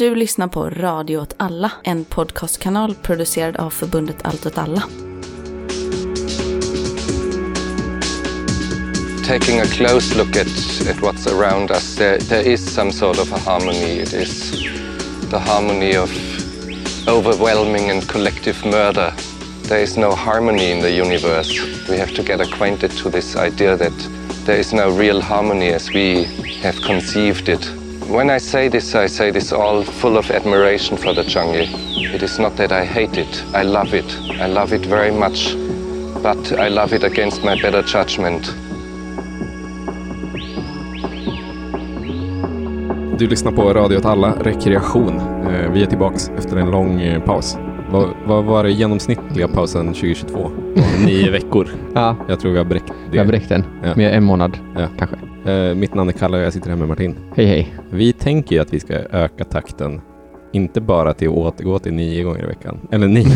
Du lyssnar på Radio åt alla, en podcastkanal producerad av förbundet Allt åt alla. taking a close look at, at what's around us, there, there is some sort of a harmony. It is the harmony of overwhelming and collective murder. There is no harmony in the universe. We have to get acquainted to this idea that there is no real harmony as we have conceived it. When I say this, I say this all full of admiration for the jungle. It is not that I hate it, I love it. I love it very much, but I love it against my better judgment. Du lyssnar på Radio åt alla, rekreation. Eh, Vi är tillbaks efter en lång eh, paus. Vad, vad var det genomsnittliga pausen 2022? Nio veckor. Ja, Jag tror vi har bräckt det. vi har bräckt den. Ja. Med en månad, Ja. kanske. Eh, Mitt namn är Kalle och jag sitter här med Martin. Hej, hej. Vi tänker ju att vi ska öka takten, inte bara till att återgå till nio gånger i veckan, eller nio,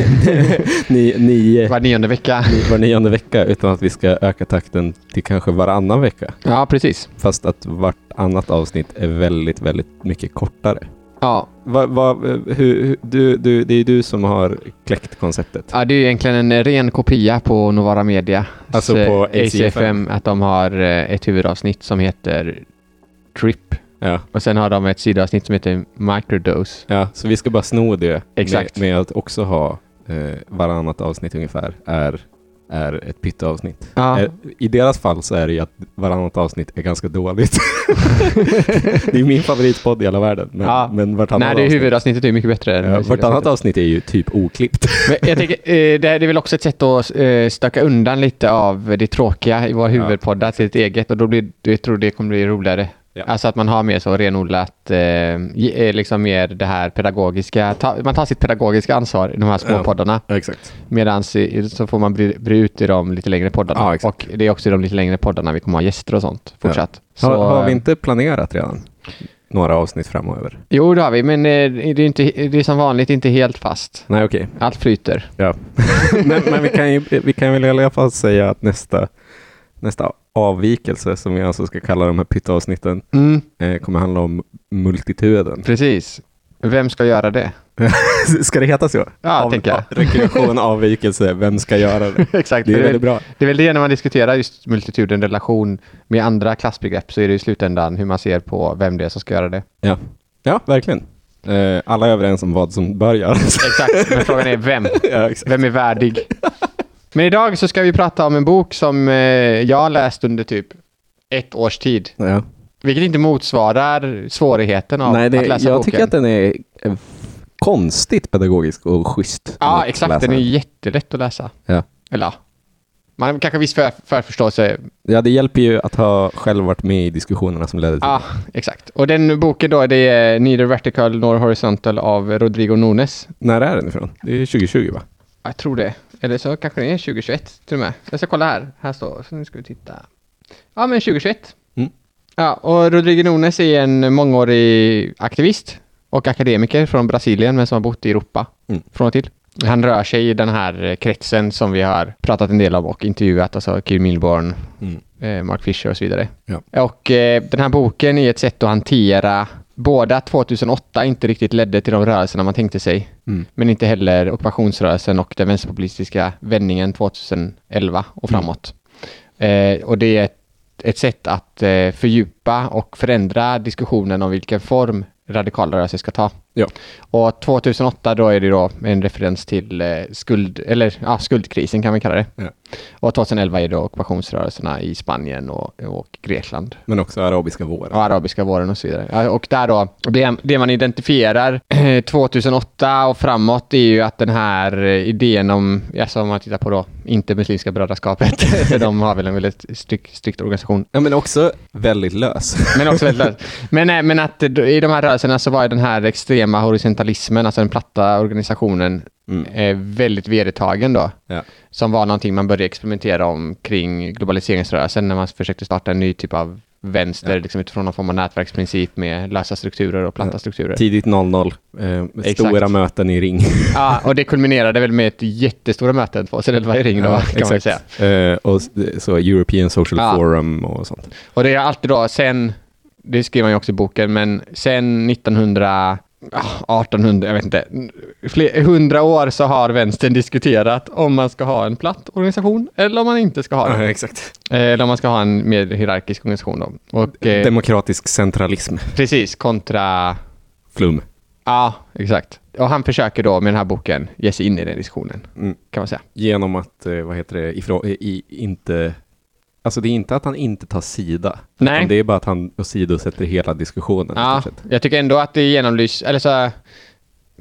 nio, nio Var nionde vecka. var nionde vecka, utan att vi ska öka takten till kanske varannan vecka. Ja, precis. Fast att vartannat avsnitt är väldigt, väldigt mycket kortare. Ja, Va, va, hur, hur, du, du, det är du som har kläckt konceptet. ja, det är egentligen en ren kopia på Novara Media. Alltså Så, på ACFM. ACFM, att de har eh, ett huvudavsnitt som heter Trip. Ja, Och sen har de ett sidoavsnitt som heter Microdose. ja, så vi ska bara sno det Exakt. Med, med att också ha eh, varannat avsnitt ungefär är, är ett pytteavsnitt. Ja, Eh, I deras fall så är det ju att varannat avsnitt är ganska dåligt. det är min favoritpodd i hela världen. Men, Ja. men vartannat, nej, det är avsnitt, huvudavsnittet är mycket bättre. ja, vartannat avsnitt är ju typ oklippt. Men jag tänker, eh, det är väl också ett sätt att eh, stöka undan lite av det tråkiga i våra huvudpoddar till ett eget och då blir, jag tror det kommer bli roligare. Ja. Alltså att man har mer så renodlat, eh, eh, liksom mer det här pedagogiska, ta, man tar sitt pedagogiska ansvar i de här små Ja. poddarna. Exakt. Medan så får man bre, bre ut i de lite längre poddarna. Ja, exakt. och det är också i de lite längre poddarna vi kommer ha gäster och sånt fortsatt. Så, Har, har vi inte planerat redan några avsnitt framöver? Jo, det har vi, men eh, det är, inte, det är som vanligt inte helt fast. Nej, okej. Allt flyter. Ja. men men vi, kan ju, vi kan väl i alla fall säga att nästa, nästa avvikelse, som vi alltså ska kalla de här pytteavsnitten, Mm, eh, kommer handla om multituden. precis. Vem ska göra det? ska det heta så? Ja, tänker jag. Rekreation, avvikelse, vem ska göra det? Exakt. Det är väl- väldigt bra. Det är väl det när man diskuterar just multituden relation med andra klassbegrepp så är det i slutändan hur man ser på vem det är som ska göra det. Ja, ja verkligen. Eh, alla är överens om vad som bör göras. Exakt, men frågan är vem? ja. Vem är värdig? Men idag så ska vi prata om en bok som eh, jag har läst under typ ett års tid. Ja. Vilket inte motsvarar svårigheten av Nej, det, att läsa jag boken. tycker att den är eh, konstigt pedagogisk och schysst. Ja, exakt. Den är jättelätt att läsa. Ja. Eller. Man har kanske viss för, förförståelse. Ja, det hjälper ju att ha själv varit med i diskussionerna som ledde till Ja, exakt. Och den boken då, det är Neither Vertical nor Horizontal av Rodrigo Nunes. När är den ifrån? Det är 2020 va? Jag tror det. Eller så kanske det är 2021 till och med. Jag ska kolla här. Här står Så nu ska vi titta. Ja, men 2021. Mm. Ja, och Rodrigo Nunes är en mångårig aktivist och akademiker från Brasilien men som har bott i Europa Mm. från och till. Han rör sig i den här kretsen som vi har pratat en del om och intervjuat, alltså Kim Milborn, Mm. eh, Mark Fisher och så vidare. Ja. Och eh, den här boken är ett sätt att hantera både att 2008 inte riktigt ledde till de rörelserna man tänkte sig, Mm. men inte heller ockupationsrörelsen och den vänsterpopulistiska vändningen 2011 och Mm. framåt. Eh, och det är ett, ett sätt att eh, fördjupa och förändra diskussionen om vilken form radikalrörelse ska ta. Ja. Och 2008 då är det då en referens till eh, skuld, eller ja, skuldkrisen kan vi kalla det. Ja. Och 2011 är det ockupationsrörelserna i Spanien och, och Grekland. Men också arabiska våren. Och arabiska våren och så vidare. Och där då, det, det man identifierar 2008 och framåt är ju att den här eh, idén om, alltså om man tittar på då, inte Muslimska brödraskapet, för de har väl en väldigt strikt, strikt organisation. Ja, men också väldigt lös. Men också väldigt löst. Men, eh, men att eh, i de här rörelserna så var den här extrema horisontalismen, alltså den platta organisationen, Mm. eh, väldigt vedertagen då. Ja. Som var någonting man började experimentera om kring globaliseringsrörelsen när man försökte starta en ny typ av vänster, Ja. liksom utifrån någon form av nätverksprincip med lösa strukturer och platta Ja. strukturer. Tidigt 00. Eh, Exakt. stora möten i ring. Ja, och det kulminerade väl med ett jättestora möte 2011 i ring då, kan man ju säga. Eh, och så European Social Ja. Forum och sånt. Och det är alltid då, sen, det skriver man ju också i boken, men sen 1900 ah, 1800, jag vet inte, fler, 100 år så har vänstern diskuterat om man ska ha en platt organisation eller om man inte ska ha det. exakt. Eller om man ska ha en mer hierarkisk organisation då. Och, eh, Demokratisk centralism. precis, kontra... Flum. Ja, exakt. Och han försöker då med den här boken ge sig in i den diskussionen, Mm. kan man säga. Genom att, eh, vad heter det, ifrå- i, inte... Alltså det är inte att han inte tar sida. Nej. Det är bara att han åsidosätter hela diskussionen. Ja, jag tycker ändå att det genomlyser, eller så... Det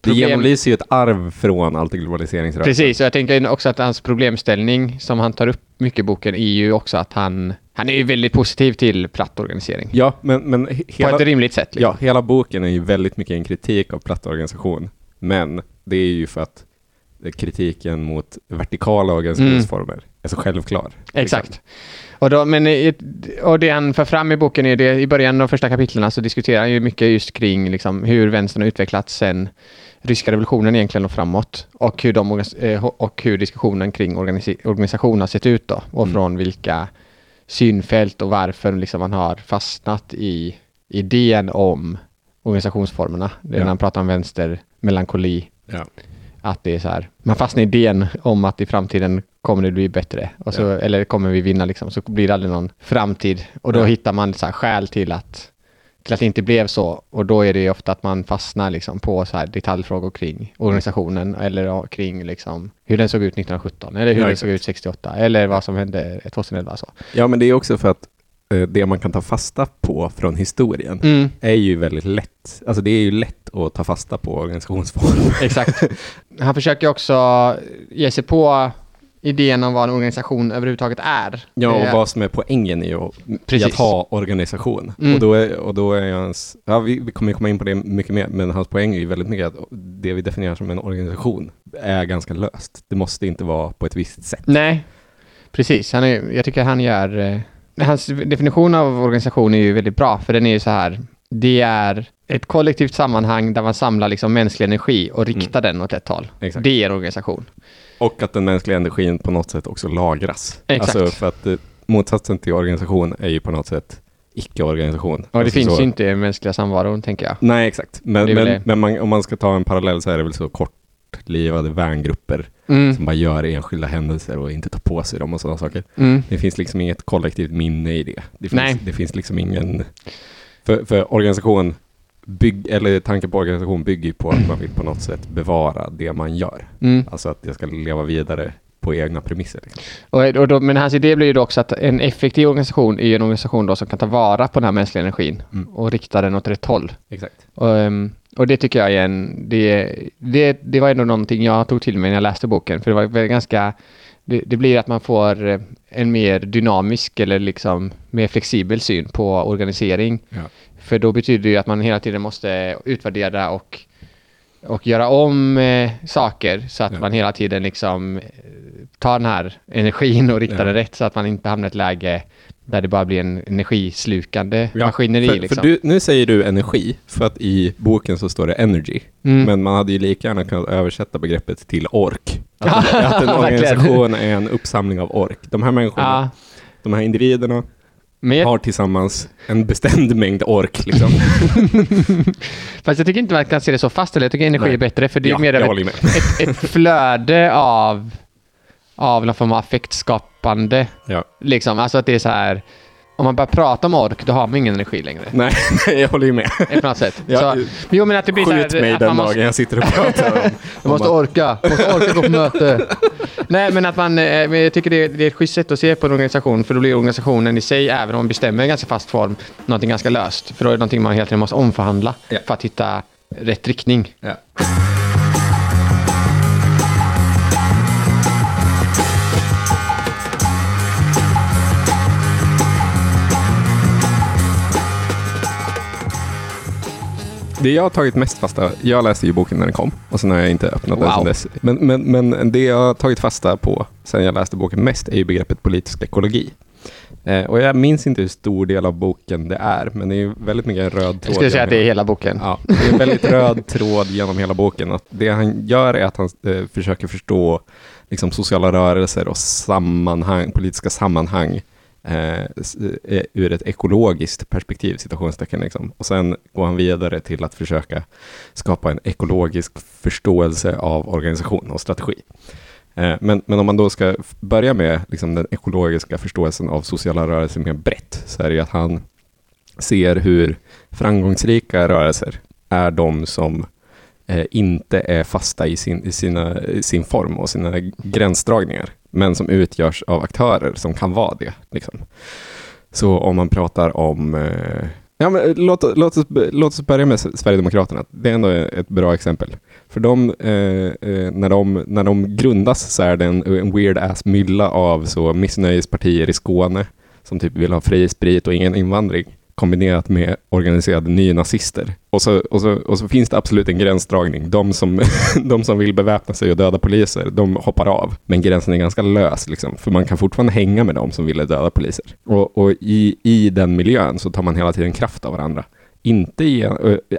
problem- genomlyser ju ett arv från antiglobaliseringsrörelsen. Precis, och jag tänker också att hans problemställning som han tar upp mycket i boken är ju också att han, han är ju väldigt positiv till platt organisering. Ja, men, men he- På hela, ett rimligt sätt. Liksom. ja, hela boken är ju väldigt mycket en kritik av platt organisation. Men det är ju för att kritiken mot vertikala organisationsformer är så självklar. Exakt. Och, då, men i- och det han för fram i boken är det, i början av första kapitlen så diskuterar han ju mycket just kring liksom, hur vänstern har utvecklats sen ryska revolutionen egentligen och framåt. Och hur, de, organis- eh, och hur diskussionen kring organisi- organisation har sett ut då. Och Mm. från vilka synfält och varför liksom man har fastnat i idén om organisationsformerna. Det är Ja. när han pratar om vänster, melankoli, Ja. att det är så här, man fastnar i idén om att i framtiden kommer det bli bättre, och så, Ja. eller kommer vi vinna liksom, så blir det aldrig någon framtid. Och då Ja. hittar man så här skäl till att, till att det inte blev så. Och då är det ju ofta att man fastnar liksom på så här detaljfrågor kring organisationen eller kring liksom hur den såg ut 1917 eller hur Ja, den såg ut 68 eller vad som hände 2011. Så. ja, men det är också för att eh, det man kan ta fasta på från historien Mm, är ju väldigt lätt. Alltså det är ju lätt att ta fasta på organisationsform. exakt. Han försöker också ge sig på idén om vad en organisation överhuvudtaget är. Ja, och vad som är poängen i att, Precis. att ha organisation. Mm. Och, då är, och då är hans, ja vi, vi kommer komma in på det mycket mer, men hans poäng är ju väldigt mycket att det vi definierar som en organisation är ganska löst. Det måste inte vara på ett visst sätt. Nej, precis. Han är, jag tycker han gör... Eh, hans definition av organisation är ju väldigt bra, för den är ju så här. Det är ett kollektivt sammanhang där man samlar liksom mänsklig energi och riktar den åt ett håll. Mm. Exakt. Det är en organisation. Och att den mänskliga energin på något sätt också lagras. Exakt. Alltså för att eh, motsatsen till organisation är ju på något sätt icke-organisation. Och det Alltså finns så- ju inte i mänskliga samvaron, tänker jag. Nej, exakt. Men, men, men man, om man ska ta en parallell så är det väl så kortlivade vängrupper Mm. som bara gör enskilda händelser och inte tar på sig dem och sådana saker. Mm. Det finns liksom inget kollektivt minne i det. Det finns, Nej. Det finns liksom ingen... För, för organisation, bygg, eller tanken på organisation bygger ju på att man vill på något sätt bevara det man gör. Mm. Alltså att det ska leva vidare på egna premisser. Liksom. Och, och då, men hans idé blir ju då också att en effektiv organisation är en organisation då som kan ta vara på den här mänskliga energin Mm. och rikta den åt rätt håll. Exakt. Och, ehm, och det tycker jag är en... Det, det, det var ändå någonting jag tog till mig när jag läste boken. För det var ganska... Det, det blir att man får eh, en mer dynamisk eller liksom mer flexibel syn på organisering. Ja. För då betyder det ju att man hela tiden måste utvärdera och, och göra om eh, saker så att Ja. man hela tiden liksom eh, tar den här energin och riktar Ja. den rätt så att man inte hamnar i ett läge där det bara blir en energislukande Ja, maskineri. för, liksom. för du, nu säger du energi, för att i boken så står det energy. Mm. Men man hade ju lika gärna kunnat översätta begreppet till ork. Att, att en organisation är en uppsamling av ork. De här människorna, de här individerna men jag, har tillsammans en bestämd mängd ork. Liksom. fast jag tycker inte man kan se det så fast. Eller jag tycker energi Nej. är bättre för det är ja, mer av ett, ett, ett flöde av, av någon form av affektskapande. Ja. Liksom. Alltså att det är så här, om man börjar prata om ork, då har man ingen energi längre. Nej, jag håller ju med. På något sätt. Så, jo men att det blir så här, Skjut mig att den man dagen måste, jag sitter och pratar om... man måste att- orka, man måste orka gå på möte. Nej men att man, eh, men jag tycker det är, det är ett schysst sätt att se på en organisation, för då blir organisationen i sig, även om man bestämmer en ganska fast form, någonting ganska löst. För då är det någonting man hela tiden måste omförhandla Ja. för att hitta rätt riktning. Ja. Det jag har tagit mest fasta, jag läste ju boken när den kom och sen har jag inte öppnat den Wow. sedan dess. Men, men, men det jag har tagit fasta på sen jag läste boken mest är ju begreppet politisk ekologi. Eh, och jag minns inte hur stor del av boken det är, men det är väldigt mycket röd tråd. Jag skulle säga att det är hela- hela boken. Ja, det är en väldigt röd tråd genom hela boken. Att det han gör är att han eh, försöker förstå liksom, sociala rörelser och sammanhang, politiska sammanhang Eh, eh, ur ett ekologiskt perspektiv, citationstecken. Liksom. Och sen går han vidare till att försöka skapa en ekologisk förståelse av organisation och strategi. Eh, Men, men om man då ska börja med liksom den ekologiska förståelsen av sociala rörelser mer brett, så är det ju att han ser hur framgångsrika rörelser är de som eh, inte är fasta i sin, i sina, i sin form och sina gränsdragningar, men som utgörs av aktörer som kan vara det. Liksom. Så om man pratar om eh, Ja, men eh, låt, låt, oss, låt oss börja med Sverigedemokraterna. Det är ändå ett bra exempel. För de, eh, eh, när, de, när de grundas så är det en, en weird ass mylla av så missnöjespartier i Skåne som typ vill ha fri sprit och ingen invandring kombinerat med organiserade nynazister. Och så, och, så, och så finns det absolut en gränsdragning. De som, de som vill beväpna sig och döda poliser, de hoppar av. Men gränsen är ganska lös, liksom, för man kan fortfarande hänga med de som ville döda poliser. Och, och i, i den miljön så tar man hela tiden kraft av varandra. Inte i,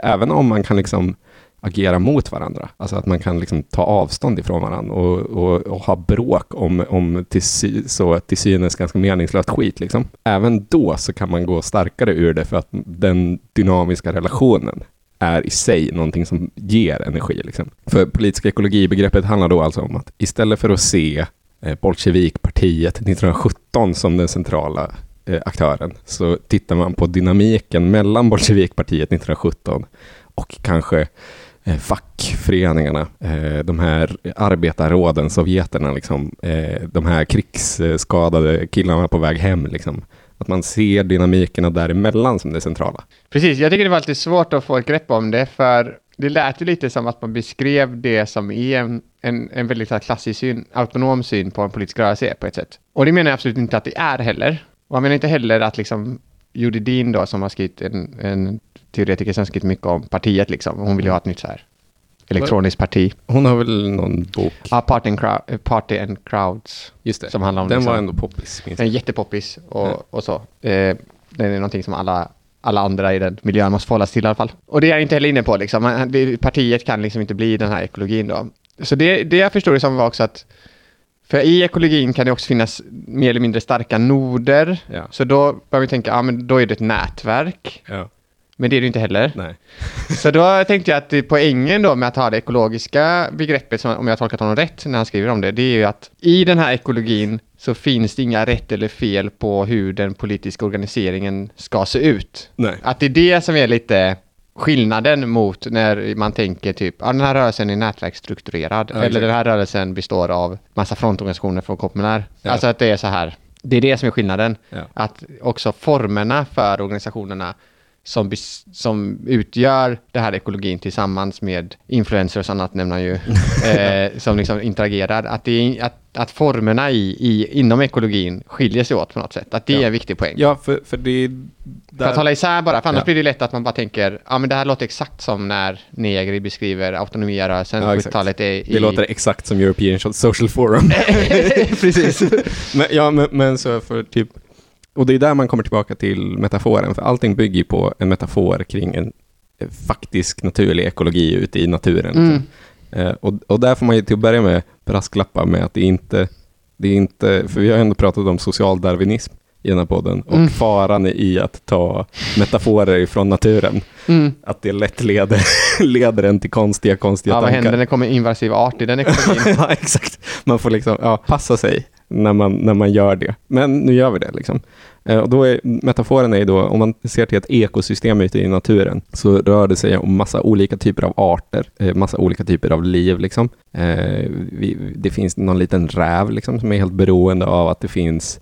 även om man kan liksom agera mot varandra. Alltså att man kan liksom ta avstånd ifrån varandra och, och, och ha bråk om, om till, sy- så till synes ganska meningslöst skit. Liksom. Även då så kan man gå starkare ur det för att den dynamiska relationen är i sig någonting som ger energi. Liksom. För politisk ekologibegreppet handlar då alltså om att istället för att se eh, Bolsjevikpartiet 1917 som den centrala eh, aktören så tittar man på dynamiken mellan Bolsjevikpartiet 1917 och kanske eh, fackföreningarna, eh, de här arbetarråden, sovjeterna, liksom, eh, de här krigsskadade killarna på väg hem. Liksom. Att man ser dynamikerna däremellan som det centrala. Precis, jag tycker det var lite svårt att få ett grepp om det, för det lät ju lite som att man beskrev det som är en, en, en väldigt klassisk syn, autonom syn på en politisk rörelse på ett sätt. Och det menar jag absolut inte att det är heller. Och jag menar inte heller att liksom Judy Dean då, som har skrivit en, en teoretiker som har skrivit mycket om partiet liksom, hon vill ju ha ett nytt så här elektroniskt parti. Hon har väl någon bok? Ja, Party and, Crowd, eh, Party and Crowds, Just det. som handlar om Den liksom, var ändå poppis. Den är jättepoppis och, Ja. och så. Eh, det är någonting som alla, alla andra i den miljön måste förhålla sig till i alla fall. Och det är jag inte heller inne på liksom. Partiet kan liksom inte bli den här ekologin då. Så det, det jag förstod det som var också att för i ekologin kan det också finnas mer eller mindre starka noder. Ja. Så då börjar vi tänka, ja men då är det ett nätverk. Ja. Men det är det inte heller. Nej. Så då tänkte jag att poängen då med att ha det ekologiska begreppet, som, om jag har tolkat honom rätt när han skriver om det, det är ju att i den här ekologin så finns det inga rätt eller fel på hur den politiska organiseringen ska se ut. Nej. Att det är det som är lite skillnaden mot när man tänker typ, ja den här rörelsen är nätverksstrukturerad, Ja, eller den här rörelsen består av massa frontorganisationer från kommunär. Ja. Alltså att det är så här, det är det som är skillnaden. Ja. Att också formerna för organisationerna som, som utgör det här ekologin tillsammans med influencers och annat nämner han ju, eh, som liksom interagerar, att, det är, att, att formerna i, i, inom ekologin skiljer sig åt på något sätt. Att det Ja. är en viktig poäng. Ja, för, för det är För att hålla isär bara, för annars Ja. blir det lätt att man bara tänker, ja men det här låter exakt som när Negri beskriver autonomierörelsen Ja, på exakt. 70-talet. i- Det låter exakt som European Social Forum. Precis. men, ja, men, men så för typ... Och det är där man kommer tillbaka till metaforen, för allting bygger ju på en metafor kring en eh, faktisk naturlig ekologi ute i naturen. Liksom. Mm. Eh, och, och där får man ju till att börja med brasklappa med att det inte, det är inte, för vi har ändå pratat om social darwinism i den här podden och Mm. faran i att ta metaforer från naturen. Mm. Att det lätt leder, leder en till konstiga, konstiga Ja, vad tankar. händer när det kommer invasiv art i den ekologin? ja, exakt. Man får liksom ja, passa sig när man, när man gör det. Men nu gör vi det. Liksom. Eh, och då är, metaforen är då, om man ser till ett ekosystem ute i naturen, så rör det sig om massa olika typer av arter, eh, massa olika typer av liv. Liksom. Eh, det finns någon liten räv liksom, som är helt beroende av att det finns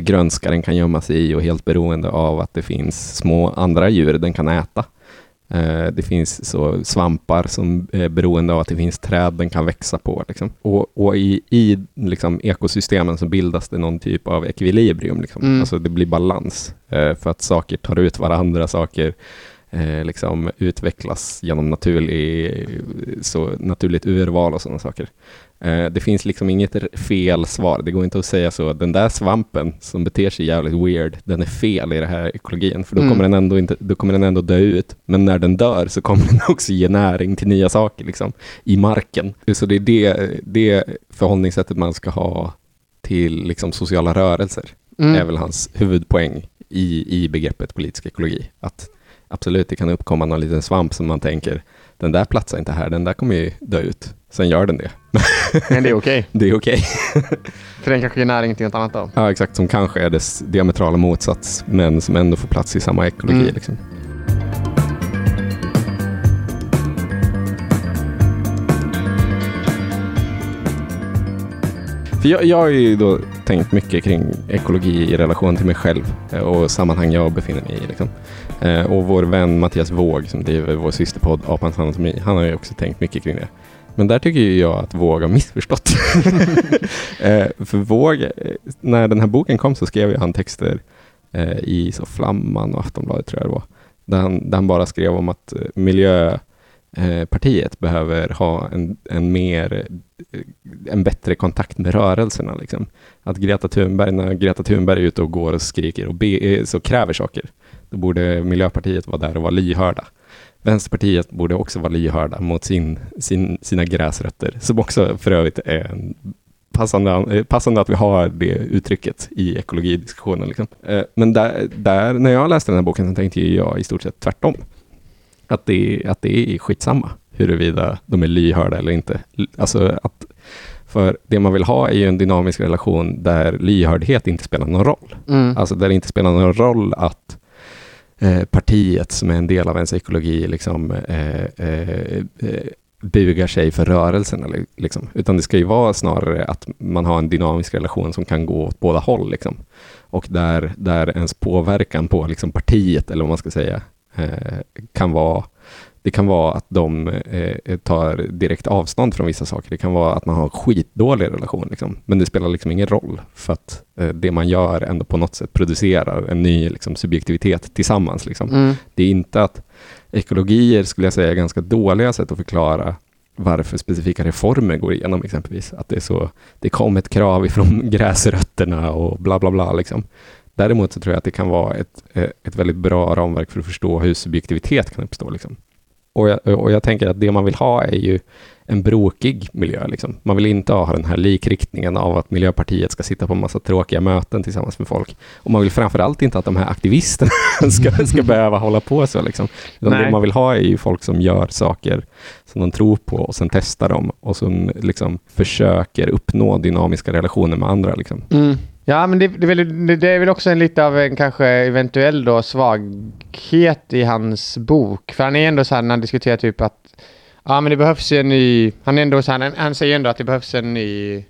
grönska den kan gömma sig i och helt beroende av att det finns små andra djur den kan äta. Eh, Det finns så svampar som är beroende av att det finns träd den kan växa på. Liksom. Och, och i, i liksom ekosystemen så bildas det någon typ av ekvilibrium. Liksom. Mm. Alltså det blir balans. eh, För att saker tar ut varandra, saker eh, liksom utvecklas genom naturlig, så naturligt urval och sådana saker. Eh, Det finns liksom inget fel svar. Det går inte att säga så. Den där svampen som beter sig jävligt weird, den är fel i den här ekologin. För då, Mm. kommer den ändå inte, då kommer den ändå dö ut. Men när den dör så kommer den också ge näring till nya saker liksom, i marken. Så det är det, det förhållningssättet man ska ha till liksom, sociala rörelser. Mm. är väl hans huvudpoäng i, i begreppet politisk ekologi. Att absolut, det kan uppkomma någon liten svamp som man tänker, den där platsar inte här, den där kommer ju dö ut. Sen gör den det. Men det är okej. Det är okej. För den kanske ger näring till något annat då. Ja, exakt. Som kanske är dess diametrala motsats, men som ändå får plats i samma ekologi. Mm. Liksom. För jag, jag har ju då tänkt mycket kring ekologi i relation till mig själv eh, och sammanhang jag befinner mig i. Liksom. Eh, och vår vän Mattias Våg som driver vår systerpodd Apans anatomi, han har ju också tänkt mycket kring det. Men där tycker ju jag att Våg har missförstått. eh, för Våg, eh, när den här boken kom så skrev ju han texter eh, i så Flamman och Aftonbladet tror jag det var. Där han, där han bara skrev om att eh, Eh, partiet behöver ha en, en mer eh, en bättre kontakt med rörelserna. Liksom. Att Greta Thunberg, när Greta Thunberg är ute och går och skriker och be, eh, så kräver saker, då borde Miljöpartiet vara där och vara lyhörda. Vänsterpartiet borde också vara lyhörda mot sin, sin, sina gräsrötter, som också för övrigt är en passande, passande att vi har det uttrycket i ekologidiskussionen. Liksom. Men där, där, när jag läste den här boken så tänkte jag i stort sett tvärtom. Att det, att det är skitsamma huruvida de är lyhörda eller inte. Alltså att, för det man vill ha är ju en dynamisk relation där lyhördhet inte spelar någon roll. Mm. Alltså där det inte spelar någon roll att eh, partiet som är en del av ens ekologi liksom, eh, eh, eh, bugar sig för rörelserna. li- Liksom. Utan det ska ju vara snarare att man har en dynamisk relation som kan gå åt båda håll. Liksom. Och där, där ens påverkan på liksom, partiet, eller vad man ska säga, kan vara det kan vara att de eh, tar direkt avstånd från vissa saker. Det kan vara att man har en skitdålig relation. Liksom. Men det spelar liksom ingen roll för att eh, det man gör ändå på något sätt producerar en ny liksom, subjektivitet tillsammans. Liksom. Mm. Det är inte att ekologier skulle jag säga är ganska dåliga sätt att förklara varför specifika reformer går igenom exempelvis. Att det är så, det kom ett krav ifrån gräsrötterna och bla bla bla. Liksom. Däremot så tror jag att det kan vara ett, eh, ett väldigt bra ramverk för att förstå hur subjektivitet kan uppstå. Liksom. Och, jag, och jag tänker att det man vill ha är ju en brokig miljö. Liksom. Man vill inte ha den här likriktningen av att Miljöpartiet ska sitta på en massa tråkiga möten tillsammans med folk. Och man vill framförallt inte att de här aktivisterna ska, ska behöva hålla på så. Liksom. Det man vill ha är ju folk som gör saker som de tror på och sen testar dem och som liksom försöker uppnå dynamiska relationer med andra. Liksom. Mm. Ja, men det, det, är väl, det, är väl också en lite av en kanske eventuell då svaghet i hans bok. För han är ändå så här när han diskuterar typ att ja, men det behövs ju en ny... Han är ändå så här, han, han säger ändå att det behövs en ny...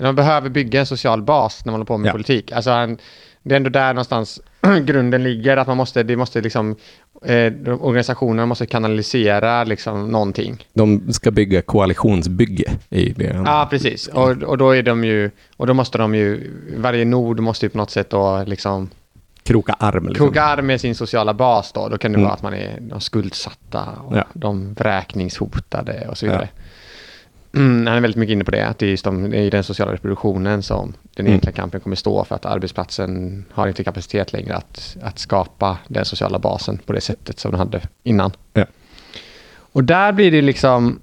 Man behöver bygga en social bas när man håller på med Ja. politik. Alltså han, det är ändå där någonstans grunden ligger, att man måste, det måste liksom, eh, organisationerna måste kanalisera liksom någonting. De ska bygga koalitionsbygge. ju det Ja, precis. Och, och då är de ju, och då måste de ju, varje nord måste ju på något sätt då liksom kroka arm. Liksom. kroka arm med sin sociala bas då. Då kan det Mm. vara att man är de skuldsatta och Ja. de vräkningshotade och så vidare. Mm, han är väldigt mycket inne på det, att det är just de, i den sociala reproduktionen som den Mm. kampen kommer stå för att arbetsplatsen har inte kapacitet längre att, att skapa den sociala basen på det sättet som den hade innan. Ja. Och där blir det liksom,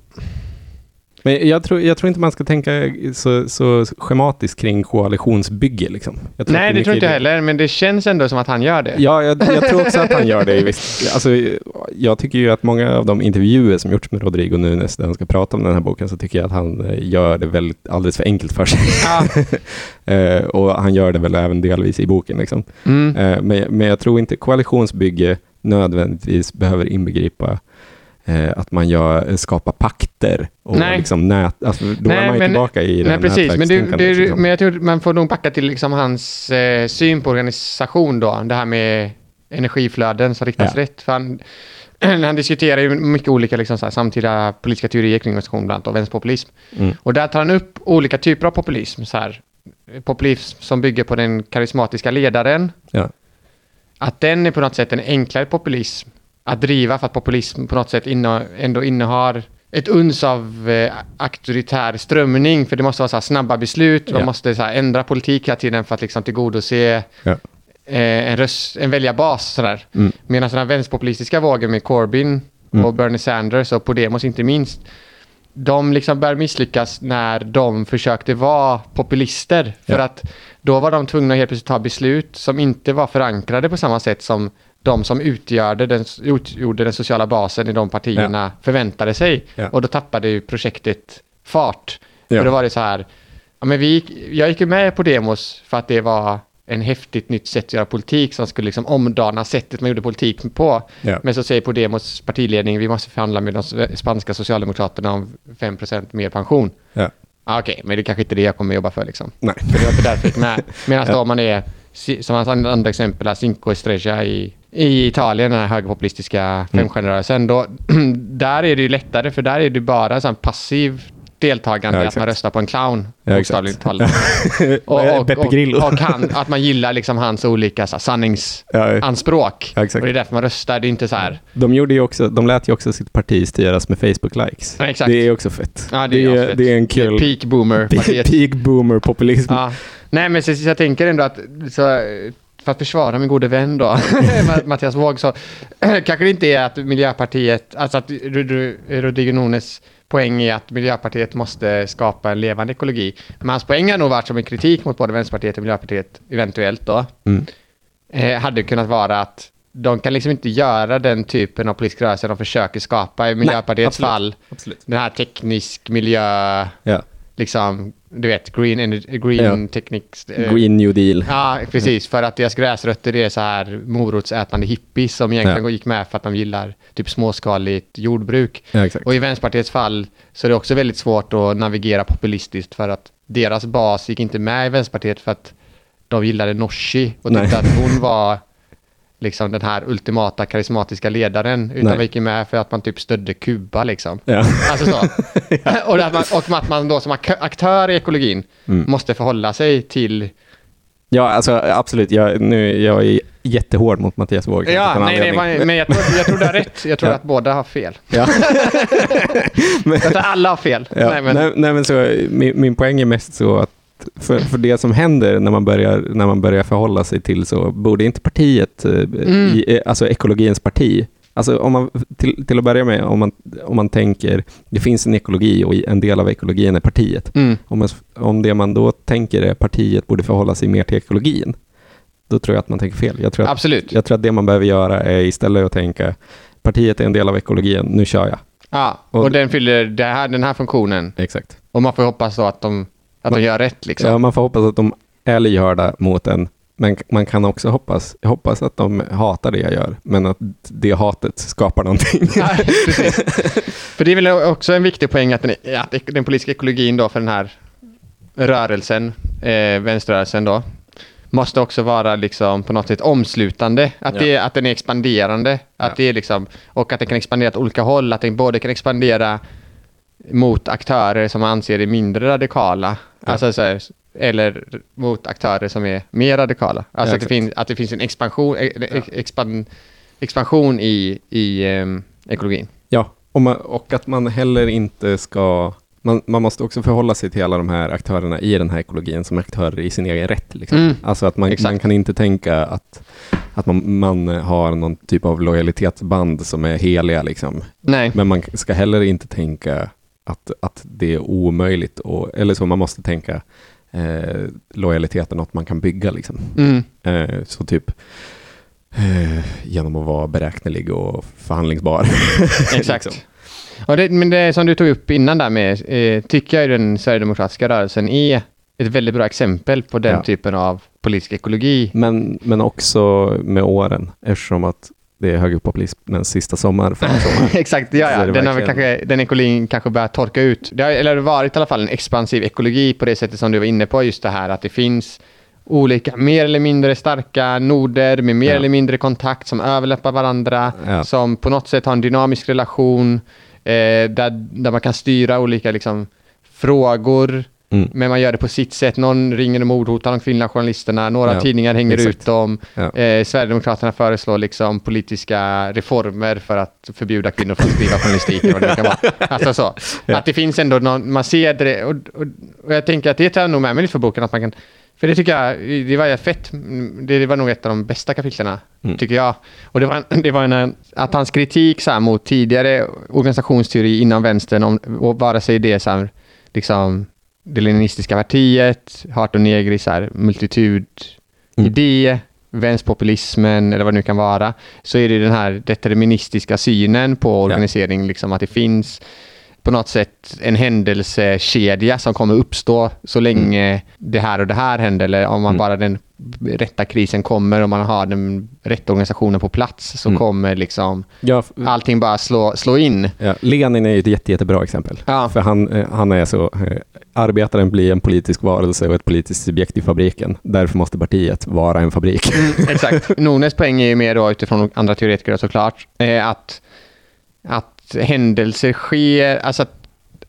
Men jag tror, jag tror inte man ska tänka så, så schematiskt kring koalitionsbygge. Liksom. Nej det tror inte jag heller, men det känns ändå som att han gör det. Ja, jag, jag tror också att han gör det. Visst. Alltså, jag tycker ju att många av de intervjuer som gjorts med Rodrigo Nunes när han ska prata om den här boken så tycker jag att han eh, gör det väldigt, alldeles för enkelt för sig. Ja. Eh, och han gör det väl även delvis i boken. Liksom. Mm. Eh, men, men jag tror inte koalitionsbygge nödvändigtvis behöver inbegripa eh, att man gör, skapar pakter och Nej. liksom nät, alltså, då Nej, är man ju men- tillbaka i Nej, precis. Men, det, nätverkstänkandet, liksom. men jag tror man får nog backa till liksom hans eh, syn på organisation då. Det här med energiflöden som riktas Ja. rätt. För han, han diskuterar ju mycket olika liksom, så här, samtida politiska teorier kring organisation, bland annat och vänsterpopulism. Mm. Och där tar han upp olika typer av populism. Så här, populism som bygger på den karismatiska ledaren. Ja. Att den är på något sätt en enklare populism att driva för att populism på något sätt inne, ändå innehar ett uns av eh, auktoritär strömning. För det måste vara så snabba beslut. Man Ja. måste så ändra politik hela tiden för att liksom tillgodose Ja. eh, en, röst, en väljarbas. Sådär. Mm. Medan den här vänsterpopulistiska vågen med Corbyn Mm. och Bernie Sanders och Podemos inte minst. de liksom började misslyckas när de försökte vara populister. För Ja. att då var de tvungna att helt plötsligt ta beslut som inte var förankrade på samma sätt som de som utgjorde den, utgjorde den sociala basen i de partierna förväntade sig. Ja. Och då tappade ju projektet fart. Ja. För då var det så här, ja, men vi, jag gick ju med på demos för att det var en häftigt nytt sätt att göra politik som skulle liksom omdana sättet man gjorde politik på. Ja. Men så säger Podemos partiledning, vi måste förhandla med de spanska socialdemokraterna om 5% mer pension. Ja. Ah, Okej, men det är kanske inte det jag kommer jobba för liksom. Nej. För det var inte därför med. Medan då man är, som hans andra exempel, är Cinco Estrella i, i Italien, den här högerpopulistiska Mm. femstjärnerörelsen, då, där är det ju lättare för där är det bara sån passiv deltagande, Ja, att man röstar på en clown, Ja, bokstavligt talat. Vad är Beppe Grillo? och, och han, att man gillar liksom hans olika så här, sanningsanspråk. Ja, och det är därför man röstar, det är inte så här... De, gjorde ju också, de lät ju också sitt parti styras med Facebook-likes. Ja. Det är också fett. Ja, det är, det, är, asfett. det är en kul... Peak boomer. partiet. Peak boomer-populism. Nej, men så, så jag tänker ändå att så, för att försvara min gode vän då, Mattias Våg, så kanske det inte är att Miljöpartiet, alltså att Rodrigo Nunes poäng är att Miljöpartiet måste skapa en levande ekologi. Men hans poäng har nog varit som en kritik mot både Vänsterpartiet och Miljöpartiet, eventuellt då, Mm. eh, hade kunnat vara att de kan liksom inte göra den typen av politisk rörelse de försöker skapa. I Miljöpartiets absolut. fall, Absolut. den här teknisk miljö, Ja. liksom, du vet, green, energy, green Ja. techniques. eh, Green New Deal. Ja, precis. För att deras gräsrötter är så här morotsätande hippies som egentligen Ja. gick med för att de gillar typ småskaligt jordbruk. Ja. Och i Vänsterpartiets fall så är det också väldigt svårt att navigera populistiskt för att deras bas gick inte med i Vänsterpartiet för att de gillade Nooshi och tyckte Nej. att hon var liksom den här ultimata karismatiska ledaren. Utan Nej. vi gick ju med för att man typ stödde Kuba liksom. Ja. Alltså så. och, att man, och att man då som ak- aktör i ekologin Mm. måste förhålla sig till... ja, alltså absolut. Jag, nu, jag är jättehård mot Mattias Våg. Ja, nej, nej, men, men jag, tror, jag tror du har rätt. Jag tror Ja. att båda har fel. Ja. Jag tror alla har fel. Ja, Nej, men, nej, nej, men så, min, min poäng är mest så att för, för det som händer när man, börjar, när man börjar förhålla sig till så, borde inte partiet, eh, Mm. i, eh, alltså ekologins parti, alltså om man, till, till att börja med, om man, om man tänker, det finns en ekologi och en del av ekologin är partiet. mm, Om, man, om det man då tänker är partiet borde förhålla sig mer till ekologin, då tror jag att man tänker fel. Jag tror att, absolut. jag tror att det man behöver göra är istället att tänka, partiet är en del av ekologin, nu kör jag. Ja, och, Och- den fyller här, den här funktionen. Exakt. Och man får hoppas då att de, att de Man- gör rätt liksom. Ja, man får hoppas att de är lyhörda mot en, men man kan också hoppas, hoppas att de hatar det jag gör, men att det hatet skapar någonting. Ja, precis. För det är väl också en viktig poäng att den, att den politiska ekologin då för den här rörelsen, eh, vänsterrörelsen då, måste också vara liksom på något sätt omslutande. Att, Ja. det, att den är expanderande. Att Ja. det är liksom, och att den kan expandera åt olika håll. Att den både kan expandera mot aktörer som man anser är mindre radikala. Ja. Alltså så här, eller mot aktörer som är mer radikala. Alltså Ja, att, det finns, att det finns en expansion, eh, expan, expansion i, i ehm, ekologin. Ja, och, man, och att man heller inte ska... Man, man måste också förhålla sig till alla de här aktörerna i den här ekologin som aktörer i sin egen rätt. Liksom. Mm. Alltså att man, man kan inte tänka att, att man, man har någon typ av lojalitetsband som är heliga. Liksom. Nej. Men man ska heller inte tänka att, att det är omöjligt. Och, eller så, man måste tänka eh, är något man kan bygga. Liksom. Mm. Eh, så typ eh, genom att vara beräknelig och förhandlingsbar. Exakt. Liksom. Och det, men det som du tog upp innan där med, eh, tycker jag den Sverigedemokratiska rörelsen är ett väldigt bra exempel på den Ja. typen av politisk ekologi. Men, men också med åren, eftersom att det är högerpopulismens sista sommar sommaren. Exakt, ja, ja. Den, har verkligen. kanske, den ekologin kanske börjar torka ut. Det har, eller det har varit i alla fall en expansiv ekologi på det sättet som du var inne på, just det här att det finns olika mer eller mindre starka noder med mer Ja. eller mindre kontakt som överlappar varandra, Ja. som på något sätt har en dynamisk relation, eh, där, där man kan styra olika liksom, frågor, Mm. men man gör det på sitt sätt. Någon ringer och mordhotar de kvinnliga journalisterna, några Ja, tidningar hänger exakt. ut dem, Ja. Eh, Sverigedemokraterna föreslår liksom politiska reformer för att förbjuda kvinnor från att skriva journalistik. eller vad det kan vara. Alltså så. Ja. Att det finns ändå någon, man ser det och, och, och jag tänker att det tar jag nog med mig lite för boken, att man kan För det tycker jag, det var fett. Det var nog ett av de bästa kapitlerna, Mm. tycker jag. Och det var, det var en, att hans kritik så här, mot tidigare organisationsteori inom vänstern, om, och vare sig det är så här, liksom, det leninistiska partiet, Hart och Negri, så här, multitudidé, vänsterpopulismen eller vad det nu kan vara, så är det den här deterministiska synen på organisering, liksom att det finns på något sätt en händelsekedja som kommer uppstå så länge det här och det här händer. Eller om man Mm. bara den rätta krisen kommer och man har den rätta organisationen på plats så Mm. kommer liksom Ja, allting bara slå, slå in. ja, Lenin är ju ett jätte, jättebra exempel. Ja. För han, eh, han är så, eh, arbetaren blir en politisk varelse och ett politiskt subjekt i fabriken. Därför måste partiet vara en fabrik. Exakt. Nones poäng är ju mer då utifrån andra teoretiker såklart, eh, att, att händelser sker, alltså att,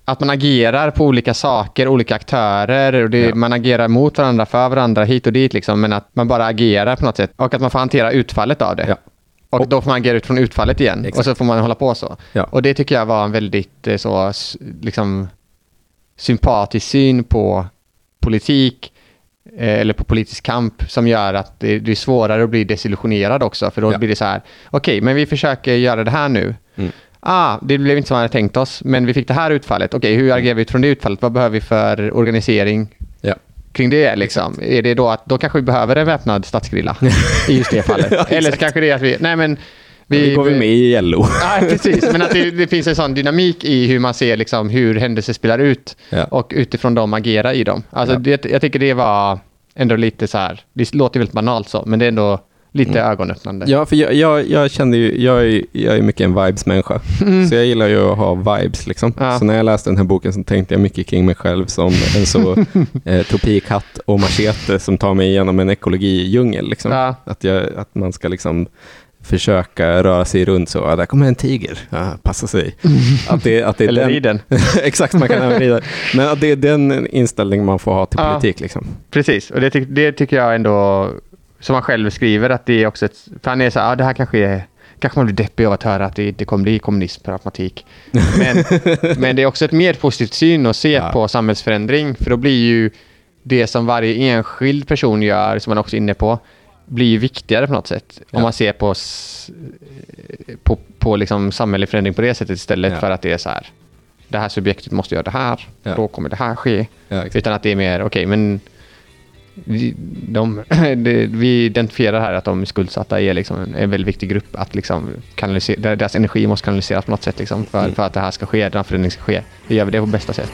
att man agerar på olika saker, olika aktörer och det, Ja. man agerar mot varandra, för varandra, hit och dit liksom, men att man bara agerar på något sätt och att man får hantera utfallet av det. Ja. Och, Och- då får man agera utifrån utfallet igen Exakt. och så får man hålla på så. Ja. Och det tycker jag var en väldigt eh, så, liksom, sympatisk syn på politik eh, eller på politisk kamp som gör att det, är svårare att bli desillusionerad också. För då Ja. blir det så här, okej, men vi försöker göra det här nu. Mm. Ah, det blev inte som vi hade tänkt oss, men vi fick det här utfallet. Okej, hur agerar vi utifrån det utfallet? Vad behöver vi för organisering Ja. kring det? Liksom? Är det då att då kanske vi behöver en väpnad statsgrilla i just det fallet? Ja, Eller så kanske det är att vi, nej men Vi, går vi med i LO. Ja, precis. Men att det, det finns en sån dynamik i hur man ser liksom, hur händelser spelar ut Ja. och utifrån dem agera i dem. Alltså, Ja. det, jag tycker det var ändå lite så här, det låter väldigt banalt så, men det är ändå lite ögonöppnande. Ja, för jag, jag, jag kände ju, jag är, jag är mycket en vibes-människa. Så jag gillar ju att ha vibes liksom. Ja. Så när jag läste den här boken så tänkte jag mycket kring mig själv som en så eh, tropikhatt och machete som tar mig igenom en ekologidjungel. Liksom. Ja. Att, jag, att man ska liksom försöka röra sig runt så. Ja, där kommer en tiger. Ja, passa sig. Att det, att det är Eller den, i den. Exakt, man kan även rida. Men att det är den inställning man får ha till Ja. politik. Liksom. Precis, och det, ty- det tycker jag ändå, som han själv skriver, att det är också ett, för han är så här, ah, det här kanske är, kanske man blir deppig av att höra att det inte kommer bli kommunism per automatik. Men, men det är också ett mer positivt syn att se Ja. på samhällsförändring, för då blir ju det som varje enskild person gör, som man också är inne på, blir viktigare på något sätt. Ja. Om man ser på, på, på liksom samhällelig förändring på det sättet istället Ja. för att det är så här, det här subjektet måste göra det här, Ja. då kommer det här ske. Ja. Utan att det är mer, okej, men de, det, vi identifierar här att de skuldsatta är liksom en, väldigt viktig grupp. Att liksom kanalisera, deras energi måste kanaliseras på något sätt liksom för, Mm. för att det här ska ske, den här förändringen ska ske. Vi gör vi det på bästa sätt.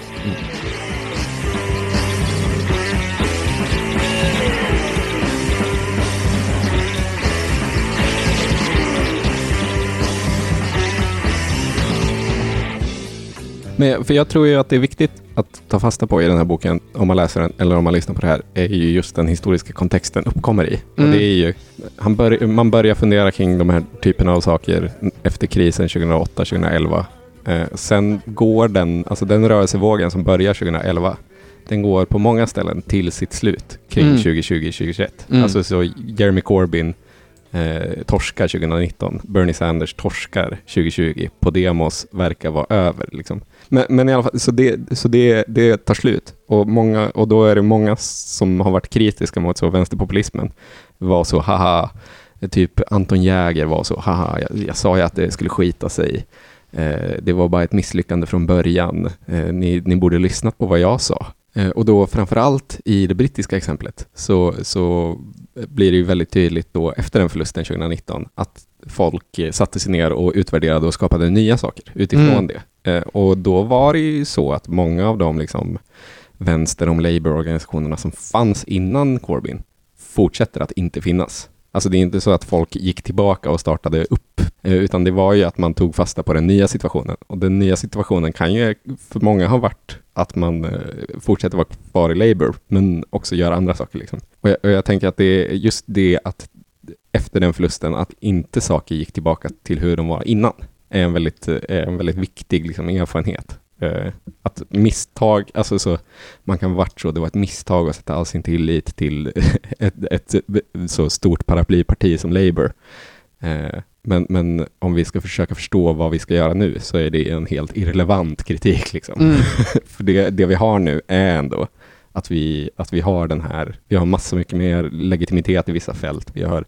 Men, för jag tror ju att det är viktigt att ta fasta på i den här boken, om man läser den eller om man lyssnar på det här, är ju just den historiska kontexten uppkommer i. Mm. Och det är ju, han bör, man börjar fundera kring de här typerna av saker efter krisen 2008-2011. Eh, sen går den, alltså den rörelsevågen som börjar 2011, den går på många ställen till sitt slut kring Mm. 2020-2021. Mm. Alltså så Jeremy Corbyn eh, torskar 2019, Bernie Sanders torskar 2020, Podemos verkar vara över. Liksom. Men, men i alla fall, så, det, så det, det tar slut. Och, många, och då är det många som har varit kritiska mot så vänsterpopulismen. Var så, haha, typ Anton Jäger var så, haha, jag, jag sa ju att det skulle skita sig. Eh, det var bara ett misslyckande från början. Eh, ni, ni borde lyssnat på vad jag sa. Eh, och då framförallt i det brittiska exemplet så, så blir det ju väldigt tydligt då efter den förlusten 2019 att folk eh, satte sig ner och utvärderade och skapade nya saker utifrån Mm. det. Eh, och då var det ju så att många av de liksom vänster om Labour-organisationerna som fanns innan Corbyn fortsätter att inte finnas. Alltså det är inte så att folk gick tillbaka och startade upp, eh, utan det var ju att man tog fasta på den nya situationen. Och den nya situationen kan ju för många ha varit att man eh, fortsätter vara kvar i Labour, men också gör andra saker. Liksom. Och, jag, och jag tänker att det är just det att efter den förlusten, att inte saker gick tillbaka till hur de var innan, är en väldigt, är en väldigt viktig liksom, erfarenhet. Eh, att misstag, alltså så, man kan varit så, det var ett misstag att sätta all sin tillit till ett, ett så stort paraplyparti som Labour. Eh, men, men om vi ska försöka förstå vad vi ska göra nu så är det en helt irrelevant kritik. Liksom. Mm. För det, det vi har nu är ändå Att vi, att vi har den här, vi har massor mycket mer legitimitet i vissa fält. Vi har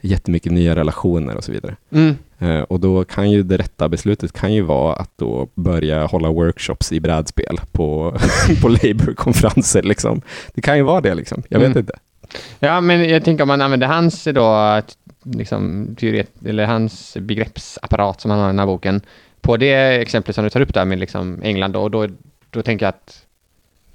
jättemycket nya relationer och så vidare. Mm. Eh, och då kan ju det rätta beslutet kan ju vara att då börja hålla workshops i brädspel på, på Labour-konferenser. Liksom. Det kan ju vara det, liksom. jag vet Mm. inte. Ja, men jag tänker om man använder hans då, liksom, teoret, eller hans begreppsapparat som han har i den här boken, på det exemplet som du tar upp där med liksom England, och då, då tänker jag att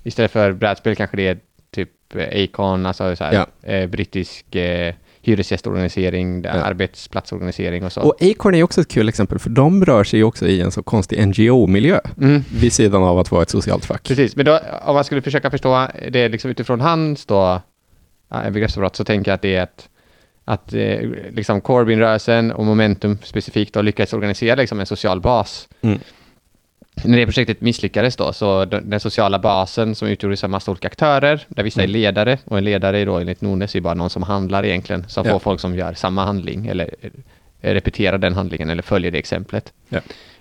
istället för brädspel kanske det är typ eh, Acon, alltså så här, Ja. eh, brittisk eh, hyresgästorganisering, Ja. arbetsplatsorganisering och så. Och Acorn är också ett kul exempel, för de rör sig också i en så konstig NGO-miljö, mm. vid sidan av att vara ett socialt fack. Precis, men då, om man skulle försöka förstå det liksom utifrån hans då, ja, begreppsapparat så tänker jag att det är att, att eh, liksom Corbyn-rörelsen och Momentum specifikt har lyckats organisera liksom en social bas. Mm. När det projektet misslyckades då, så den, den sociala basen som utgjordes av massa olika aktörer, där vissa är Mm. ledare, och en ledare är då enligt Nones är bara någon som handlar egentligen, som Ja. får folk som gör samma handling, eller eh, repeterar den handlingen, eller följer det exemplet. Ja.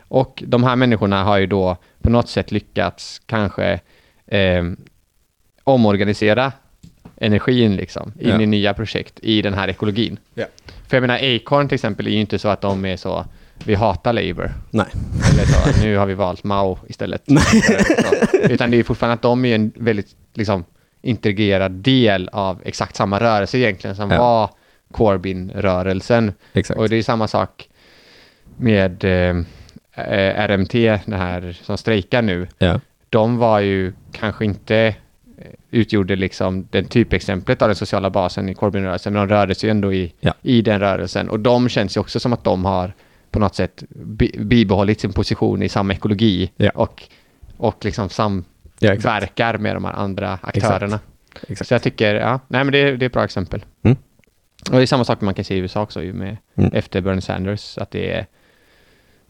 Och de här människorna har ju då på något sätt lyckats kanske eh, omorganisera energin liksom, in Ja. i nya projekt i den här ekologin. Ja. För jag menar, Acorn till exempel är ju inte så att de är så, vi hatar Labour, Nej. eller så, nu har vi valt Mao istället. Så. Utan det är fortfarande att de är en väldigt liksom, integrerad del av exakt samma rörelse egentligen som Ja. var Corbyn-rörelsen. Och det är samma sak med eh, RMT, det här som strejkar nu. Ja. De var ju kanske inte utgjorde liksom den typexemplet av den sociala basen i Corbyn-rörelsen, men de rörde sig ändå i, Ja. i den rörelsen. Och de känns ju också som att de har på något sätt bi- bibehållit sin position i samma ekologi Ja. och, och liksom Ja, exakt. samverkar med de här andra aktörerna. exakt. Så jag tycker, ja, nej men det, det är ett bra exempel. Mm. Och det är samma sak man kan se i USA också ju med Mm. efter Bernie Sanders, att det är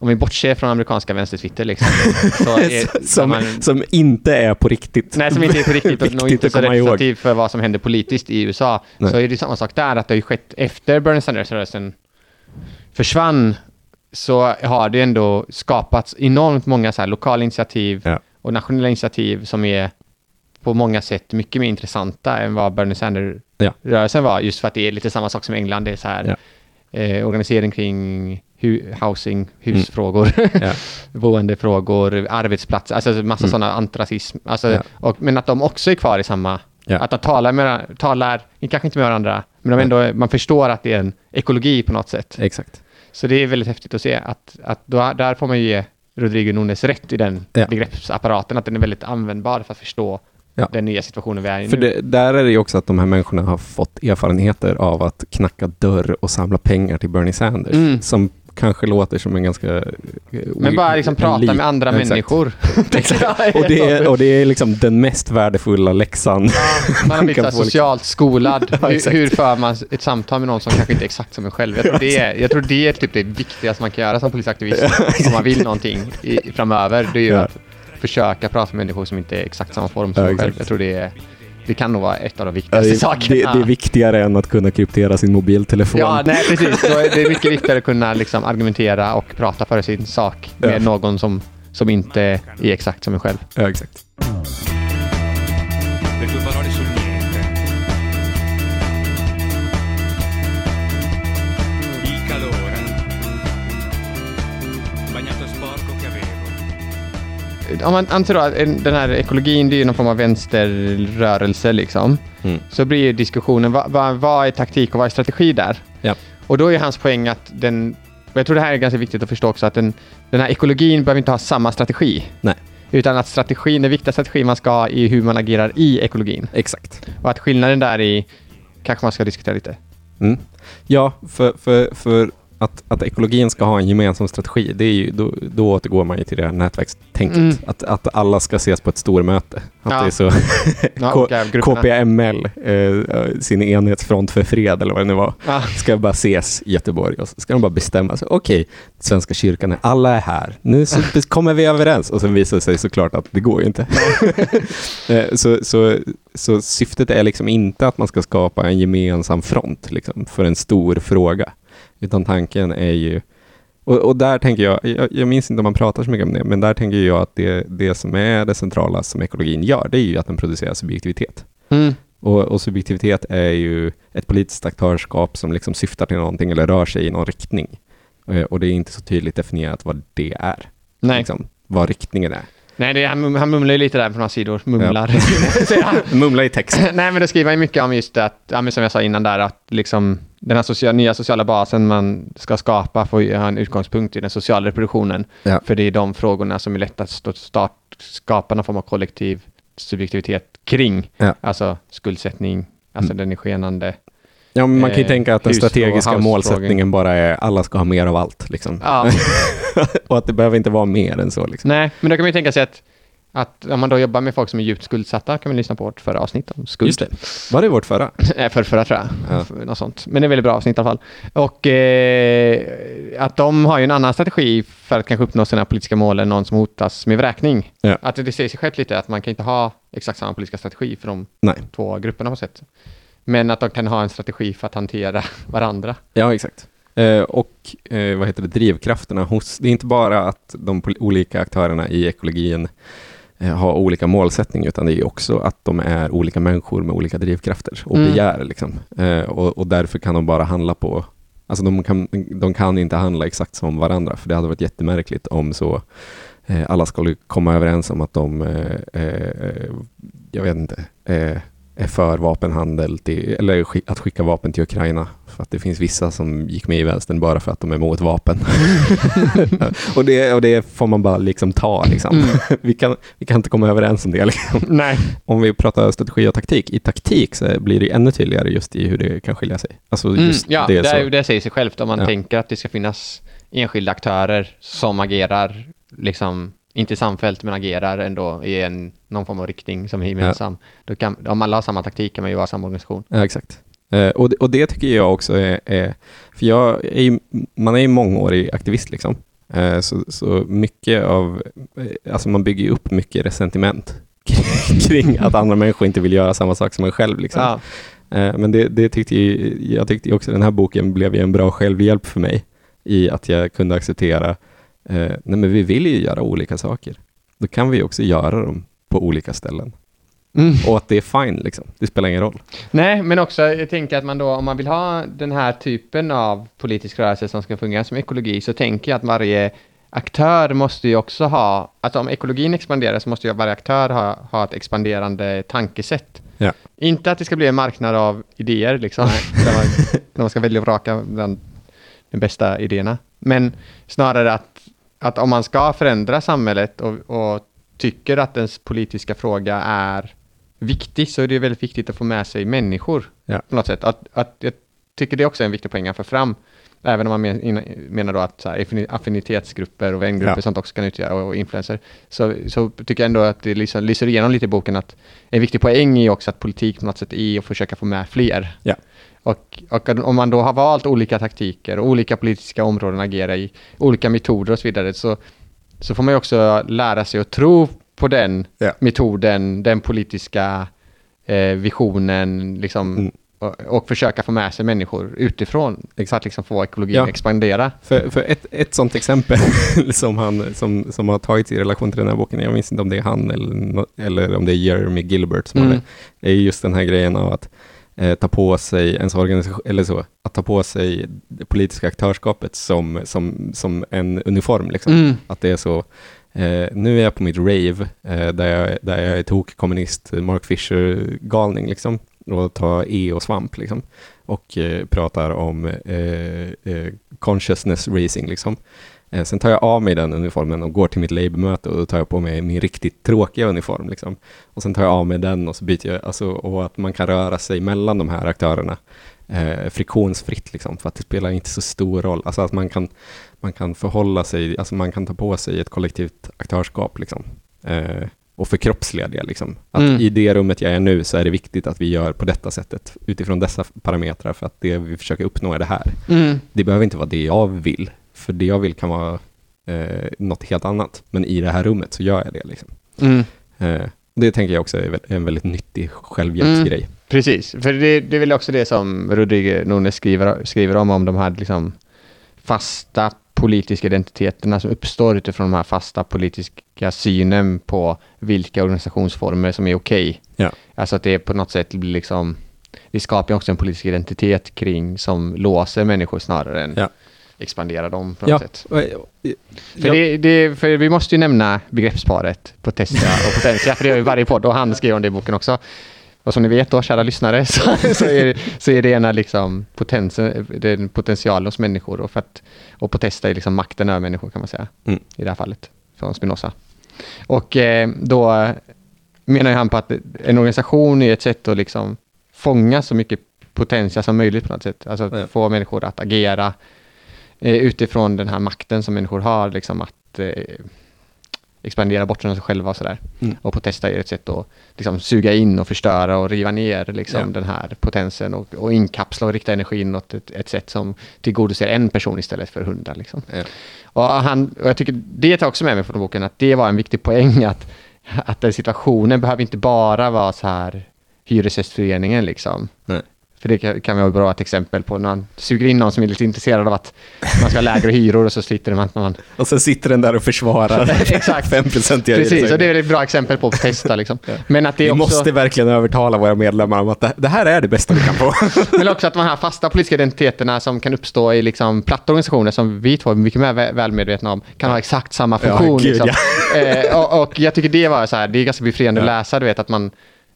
om vi bortser från amerikanska vänstertwitter liksom, så är, som, man, som inte är på riktigt. Nej, som inte är på riktigt och Viktigt inte så representativ för vad som händer politiskt i USA. Nej. Så är det samma sak där, att det har ju skett efter Bernie Sanders-rörelsen försvann, så har det ändå skapats enormt många så här lokala initiativ Ja. och nationella initiativ som är på många sätt mycket mer intressanta än vad Bernie Sanders-rörelsen var, just för att det är lite samma sak som England, det är så här eh, organisering kring hu- housing, husfrågor, Ja. boendefrågor, arbetsplatser, alltså massa Mm. sådana antirasism. Alltså, och, men att de också är kvar i samma... Ja. Att de talar, med, talar kanske inte med varandra, men de ändå, man förstår att det är en ekologi på något sätt. Exakt. Så det är väldigt häftigt att se att, att då, där får man ju ge Rodrigo Nunes rätt i den begreppsapparaten, att den är väldigt användbar för att förstå Ja. den nya situationen vi är i För nu. det, där är det ju också att de här människorna har fått erfarenheter av att knacka dörr och samla pengar till Bernie Sanders. Mm. Som kanske låter som en ganska... eh, Men bara liksom prata med andra Exakt. människor. Exakt. Och det, är, och det är liksom den mest värdefulla läxan. Man har blivit liksom- socialt skolad. Ja, hur, för man ett samtal med någon som kanske inte är exakt som en själv? Jag tror det är, jag tror det är typ det viktigaste man kan göra som politisk aktivist. om man vill någonting i, framöver. Det är ju Ja. att försöka prata med människor som inte är exakt samma form som Ja, en själv. Jag tror det är, det kan nog vara ett av de viktigaste det, det, sakerna. det är viktigare än att kunna kryptera sin mobiltelefon. Ja, nej precis. Det är mycket viktigare att kunna liksom argumentera och prata för sin sak med Ja. någon som, som inte är exakt som en själv. Ja, exakt. Om man anser då att en- den här ekologin, det är ju någon form av vänsterrörelse liksom. Mm. Så blir ju diskussionen, vad, vad, vad är taktik och vad är strategi där? Ja. Och då är hans poäng att den, och jag tror det här är ganska viktigt att förstå också, att den, den här ekologin behöver inte ha samma strategi. Nej. Utan att strategin, den viktiga strategin man ska ha är hur man agerar i ekologin. Exakt. Och att skillnaden där i, kanske man ska diskutera lite. Mm. Ja, för, för, för att, att ekologin ska ha en gemensam strategi, det är ju, då, då återgår man ju till det här nätverkstänket. Mm. Att, att alla ska ses på ett stormöte. Att Ja. det är så Ja. KPML, eh, sin enhetsfront för fred eller vad det nu var, Ja. ska bara ses i Göteborg och så ska de bara bestämma sig. Okej, Svenska kyrkan, är, alla är här. Nu kommer vi överens. Och sen visar det sig såklart att det går ju inte. Eh, så, så, så syftet är liksom inte att man ska skapa en gemensam front liksom, för en stor fråga. Utan tanken är ju Och, och där tänker jag, jag, jag minns inte om man pratar så mycket om det, men där tänker jag att det, det som är det centrala som ekologin gör, det är ju att den producerar subjektivitet. Mm. Och, och subjektivitet är ju ett politiskt aktörskap som liksom syftar till någonting eller rör sig i någon riktning. Eh, Och det är inte så tydligt definierat vad det är. Nej. Liksom, vad riktningen är. Nej, det han, han mumlar ju lite där på några sidor. Mumlar. Säger han. Mumla i text. Nej, men det skriver han ju mycket om just att, ja, som jag sa innan där, att liksom den här social, nya sociala basen man ska skapa får ju ha en utgångspunkt i den sociala reproduktionen. Ja. För det är de frågorna som är lättast att start, skapa någon form av kollektiv subjektivitet kring. Ja. Alltså skuldsättning, alltså Mm. den är skenande. Ja, men man kan ju Eh, tänka att den strategiska målsättningen bara är alla ska ha mer av allt. Liksom. Ja, och att det behöver inte vara mer än så. Liksom. nej, men då kan man ju tänka sig att, att om man då jobbar med folk som är djupt skuldsatta kan man lyssna på vårt förra avsnitt om skuld. Just det. Var det vårt förra? Eh, för förra tror jag. Ja. Något sånt. Men det är väldigt bra avsnitt i alla fall. Och eh, att de har ju en annan strategi för att kanske uppnå sina politiska mål än någon som hotas med vräkning. Ja. Att det säger sig självt lite att man kan inte ha exakt samma politiska strategi för de Nej. två grupperna på sätt. Men att de kan ha en strategi för att hantera varandra. Ja, exakt. Eh, och eh, vad heter det, drivkrafterna hos... Det är inte bara att de olika aktörerna i ekologin eh, har olika målsättning, utan det är också att de är olika människor med olika drivkrafter och Mm. begär. Liksom. Eh, och, och därför kan de bara handla på... Alltså de kan, de kan inte handla exakt som varandra, för det hade varit jättemärkligt om så eh, alla skulle komma överens om att de, jag vet inte, är för vapenhandel, till, eller att skicka vapen till Ukraina. För att det finns vissa som gick med i vänstern bara för att de är emot vapen. och, det, och det får man bara liksom ta. Liksom. vi, kan, vi kan inte komma överens om det. Liksom. Nej. Om vi pratar strategi och taktik, i taktik så blir det ännu tydligare just i hur det kan skilja sig. Alltså Mm, ja, det, så. det säger sig självt om man Ja. tänker att det ska finnas enskilda aktörer som agerar, liksom, inte samfällt, men agerar ändå i en, någon form av riktning som är gemensam. Då kan, om alla har samma taktik kan man ju vara samma organisation. Ja, exakt. Eh, och, det, och det tycker jag också är, är för jag är ju, man är ju mångårig aktivist liksom. Eh, så, så mycket av, eh, alltså man bygger ju upp mycket resentiment kring, att andra människor inte vill göra samma sak som en själv. Liksom. Ja. Men det, det tyckte ju, jag tyckte också den här boken blev en bra självhjälp för mig i att jag kunde acceptera, nej men vi vill ju göra olika saker. Då kan vi också göra dem på olika ställen. Mm. Och att det är fine liksom. Det spelar ingen roll. Nej, men också jag tänker att man då, om man vill ha den här typen av politisk rörelse som ska fungera som ekologi, så tänker jag att varje aktör måste ju också ha, alltså om ekologin expanderar så måste ju varje aktör ha, ha ett expanderande tankesätt. Ja. Inte att det ska bli en marknad av idéer, liksom, där, man, där man ska välja och vraka bland de bästa idéerna. Men snarare att, att om man ska förändra samhället och, och tycker att ens politiska fråga är viktig så är det väldigt viktigt att få med sig människor Ja. på något sätt. Att, att jag tycker det också är en viktig poäng att få fram. Även om man menar då att så här, affini- affinitetsgrupper och vängrupper Ja. sånt också kan utgöra och, och influencer. Så, så tycker jag ändå att det liksom lyser igenom lite i boken att en viktig poäng är också att politik på något sätt är att försöka få med fler. Ja. Och, och om man då har valt olika taktiker och olika politiska områden att agera i, olika metoder och så vidare, så, så får man ju också lära sig att tro på den Ja. metoden, den politiska eh, visionen, liksom, Mm. och, och försöka få med sig människor utifrån för att liksom få ekologin Ja. att expandera. För, för ett, ett sånt exempel som, han, som, som har tagits i relation till den här boken, jag minns inte om det är han eller, eller om det är Jeremy Gilbert som har Mm. det, är just den här grejen av att eh, ta på sig ens organisation, eller så, att ta på sig det politiska aktörskapet som, som, som en uniform. Liksom. Mm. Att det är så, eh, nu är jag på mitt rave, eh, där, jag, där jag är tokkommunist, Mark Fisher-galning, liksom, och tar E och svamp, liksom, och eh, pratar om eh, eh, consciousness racing, liksom. Eh, sen tar jag av mig den uniformen och går till mitt labourmöte och då tar jag på mig min riktigt tråkiga uniform, liksom. Och sen tar jag av mig den och så byter jag, alltså, och att man kan röra sig mellan de här aktörerna eh, friktionsfritt, liksom, för att det spelar inte så stor roll. Alltså att man kan, man kan förhålla sig, alltså man kan ta på sig ett kollektivt aktörskap, liksom. Eh, och förkroppsliga det, liksom. Att Mm. i det rummet jag är nu så är det viktigt att vi gör på detta sättet, utifrån dessa parametrar, för att det vi försöker uppnå är det här. Mm. Det behöver inte vara det jag vill, för det jag vill kan vara eh, något helt annat. Men i det här rummet så gör jag det. Liksom. Mm. Eh, det tänker jag också är en väldigt nyttig självhjälpsgrej. Precis, för det, det är väl också det som Rodrigo Nunes skriver, skriver om, om de här liksom fasta politiska identiteterna som uppstår utifrån de här fasta politiska synen på vilka organisationsformer som är okej. Ja. Alltså att det på något sätt blir liksom, det skapar ju också en politisk identitet kring som låser människor snarare än Ja. expanderar dem på något Ja, sätt. För, det, det, för vi måste ju nämna begreppsparet potestia och potentia, för det gör ju varje podd och han skriver om det i boken också. Och som ni vet då, kära lyssnare, så, så, är, så är det ena liksom potensen, det är en potential hos människor och, för att, och potesta är liksom makten över människor kan man säga. Mm. I det här fallet, från Spinoza. Och eh, då menar han på att en organisation är ett sätt att liksom fånga så mycket potentia som möjligt på något sätt. Alltså att Ja. få människor att agera eh, utifrån den här makten som människor har, liksom att eh, expandera bort sig själva och sådär. Mm. Och protesta är ett sätt att liksom, suga in och förstöra och riva ner liksom, Ja. den här potensen och, och inkapsla och rikta energin åt ett, ett sätt som tillgodoser en person istället för hundra. Liksom. Ja. Och, han, och jag tycker det tar också med mig från boken, att det var en viktig poäng att, att den situationen behöver inte bara vara så här hyresgästföreningen liksom. Nej. För det kan, vara ett bra ett exempel på när man suger in någon som är lite intresserad av att man ska ha lägre hyror och så sliter man man... Och sen sitter den där och försvarar Exakt. 5 procent Precis, och det är ett bra exempel på att testa liksom. Men att det Vi också... måste verkligen övertala våra medlemmar om att det, här är det bästa vi kan få. Men också att de här fasta politiska identiteterna som kan uppstå i liksom platta organisationer som vi två är mycket mer vä- väl medvetna om kan ha exakt samma Ja, funktion. gud, liksom. eh, och, och jag tycker det var så här, det är ganska befriande Ja. att läsa, du vet att man,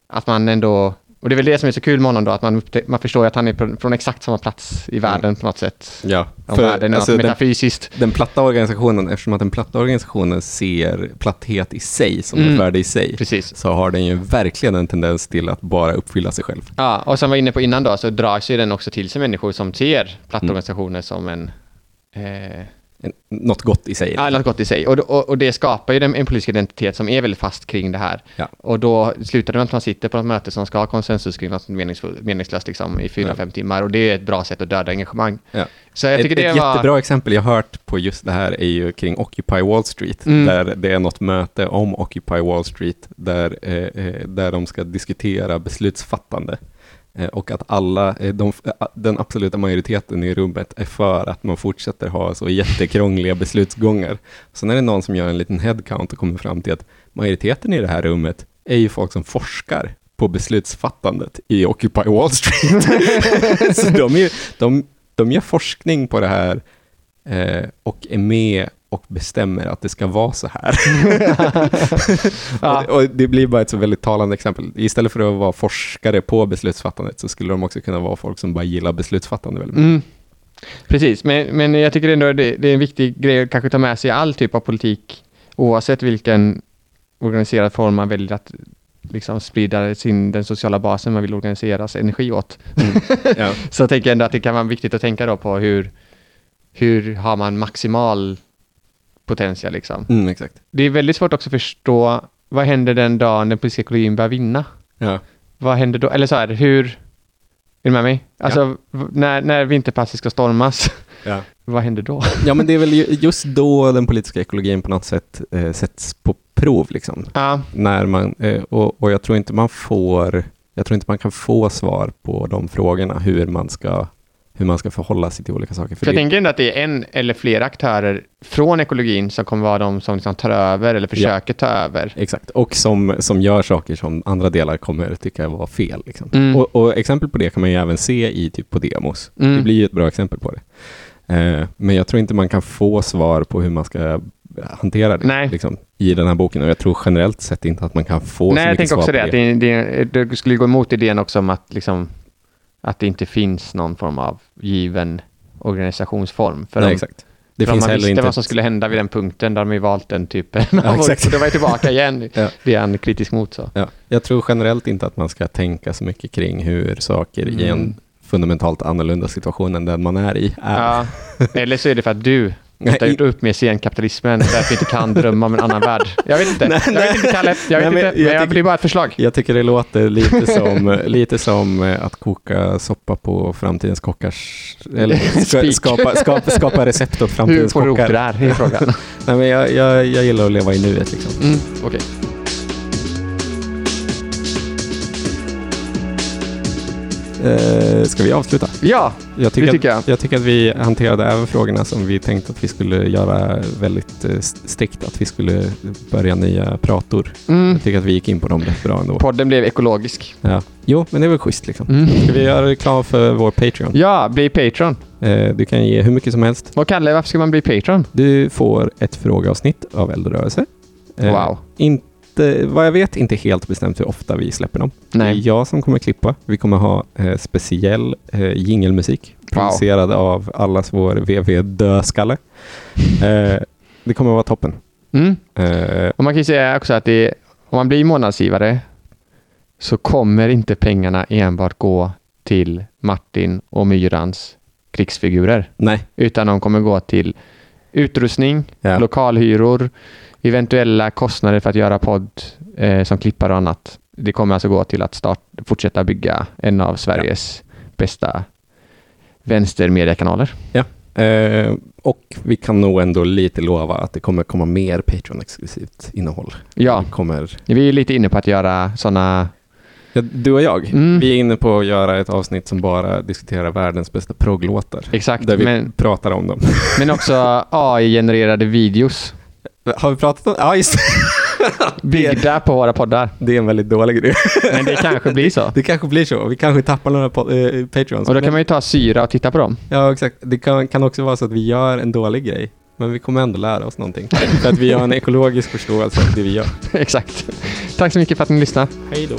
att man ändå, och det är väl det som är så kul med honom då, att man, man förstår att han är från exakt samma plats i världen på något sätt. Ja, Om världen är alltså, något den, metafysiskt. den platta organisationen, eftersom att den platta organisationen ser platthet i sig som Mm. ett värde i sig, Precis. så har den ju verkligen en tendens till att bara uppfylla sig själv. Ja, och som vi var inne på innan då, så dras ju den också till sig människor som ser platta Mm. organisationer som en eh, En, något gott i sig. Ja, något gott i sig. Och, och, och det skapar ju en, en politisk identitet som är väldigt fast kring det här. Ja. Och då slutar det med att man sitter på ett möte som ska ha konsensus kring något meningslöst liksom, i fyra, fem timmar. Och det är ett bra sätt att döda engagemang. Ja. Så jag ett tycker det ett var... jättebra exempel jag hört på just det här är ju kring Occupy Wall Street, Mm. där det är något möte om Occupy Wall Street, där, eh, eh, där de ska diskutera beslutsfattande. Eh, och att alla, eh, de, eh, den absoluta majoriteten i rummet är för att man fortsätter ha så jättekrångliga beslutsgångar. Sen är det någon som gör en liten headcount och kommer fram till att majoriteten i det här rummet är ju folk som forskar på beslutsfattandet i Occupy Wall Street. så de, är, de, de gör forskning på det här eh, och är med och bestämmer att det ska vara så här. Ja. och, och det blir bara ett så väldigt talande exempel. Istället för att vara forskare på beslutsfattandet så skulle de också kunna vara folk som bara gillar beslutsfattande väldigt mycket. Mm. Precis, men, men jag tycker ändå det, det är en viktig grej att kanske ta med sig i all typ av politik, oavsett vilken organiserad form man väljer att liksom sprida sin, den sociala basen man vill organisera sig energi åt. Ja. Så jag tänker ändå att det kan vara viktigt att tänka då på hur, hur har man maximal potential liksom. Mm, exakt. Det är väldigt svårt också att förstå vad händer den dagen den politiska ekologin börjar vinna? Ja. Vad händer då? Eller så här, hur... Är du med mig? Alltså, v- när, när vinterpasset ska stormas, Ja. vad händer då? ja, men det är väl ju- just då den politiska ekologin på något sätt eh, sätts på prov. Liksom. Ja, När man, eh, och, och jag tror inte man får, jag tror inte man kan få svar på de frågorna, hur man ska, hur man ska förhålla sig till olika saker. för jag det- tänker ändå att det är en eller flera aktörer från ekologin som kommer vara de som liksom tar över eller försöker ta över. Exakt, och som, som gör saker som andra delar kommer tycka var fel. Liksom. Mm. Och, och exempel på det kan man ju även se i typ på demos. Mm. Det blir ju ett bra exempel på det. Eh, men jag tror inte man kan få svar på hur man ska hantera det Nej. Liksom, i den här boken. Och jag tror generellt sett inte att man kan få så Nej, jag mycket tänker svar också på det. Att det, det, det skulle gå emot idén också om att, liksom, att det inte finns någon form av given organisationsform. För Nej, om, exakt. Det för om finns man heller visste inte... vad som skulle hända vid den punkten, där de ju valt den typen Ja, av exakt. och Då var jag tillbaka igen. Ja. Är en kritisk mot så. Ja, jag tror generellt inte att man ska tänka så mycket kring hur saker i en Mm. fundamentalt annorlunda situation än den man är i är. Ja. Eller så är det för att du Inte har gjort upp med scenkapitalismen, därför inte kan drömma om en annan värld. Jag vet inte. Nej, jag vet inte, Kalle. Jag vet Nej, men inte. jag Men jag, tycker- det är bara ett förslag. Jag tycker det låter lite som, lite som eh, att koka soppa på framtidens kockars... Eller ska, skapa, skapa, skapa recept åt Hur framtidens får du ihop det kockar. där? Är frågan. Nej, men jag, jag, jag gillar att leva i nuet. Liksom. Mm, Okej. Eh, ska vi avsluta? Ja, Jag tycker, Det tycker att, jag tycker att vi hanterade även frågorna som vi tänkte att vi skulle göra väldigt eh, strikt. Att vi skulle börja nya prator. mm. Jag tycker att vi gick in på dem rätt bra ändå. podden blev ekologisk. Ja. Jo, men det är väl schysst liksom. Mm. Ska vi göra reklam för vår Patreon? Ja, bli Patreon. Eh, du kan ge hur mycket som helst. Och Kalle, varför ska man bli Patreon? Du får ett frågeavsnitt av Eldrörelse. Eh, Wow. Inte, vad jag vet, inte helt bestämt hur ofta vi släpper dem. Det är Nej. jag som kommer klippa. Vi kommer ha eh, speciell eh, jingelmusik Wow. producerad av allas vår VV Döskalle. Eh, det kommer vara toppen. Mm. Eh, Och man kan ju säga också att det, om man blir månadsgivare så kommer inte pengarna enbart gå till Martin och Myrans krigsfigurer. nej, Utan de kommer gå till utrustning, Ja. lokalhyror, eventuella kostnader för att göra podd eh, som klippare och annat. Det kommer alltså gå till att start, fortsätta bygga en av Sveriges bästa vänstermediekanaler. Eh, och vi kan nog ändå lite lova att det kommer komma mer Patreon-exklusivt innehåll. Ja, Det kommer, vi är lite inne på att göra sådana... ja, du och jag, Mm. vi är inne på att göra ett avsnitt som bara diskuterar världens bästa progglåtar. Exakt, Där vi men, pratar om dem. men också AI-genererade videos Har vi pratat om Ja, just det. byggda på våra poddar. Det är en väldigt dålig grej. Men det kanske blir så. Det kanske blir så. Vi kanske tappar några eh, Patreons. Och då kan man ju ta syra och titta på dem. Ja, exakt. Det kan, kan också vara så att vi gör en dålig grej. Men vi kommer ändå lära oss någonting. För att vi har en ekologisk förståelse av det vi gör. Exakt. Tack så mycket för att ni lyssnade. Hej då.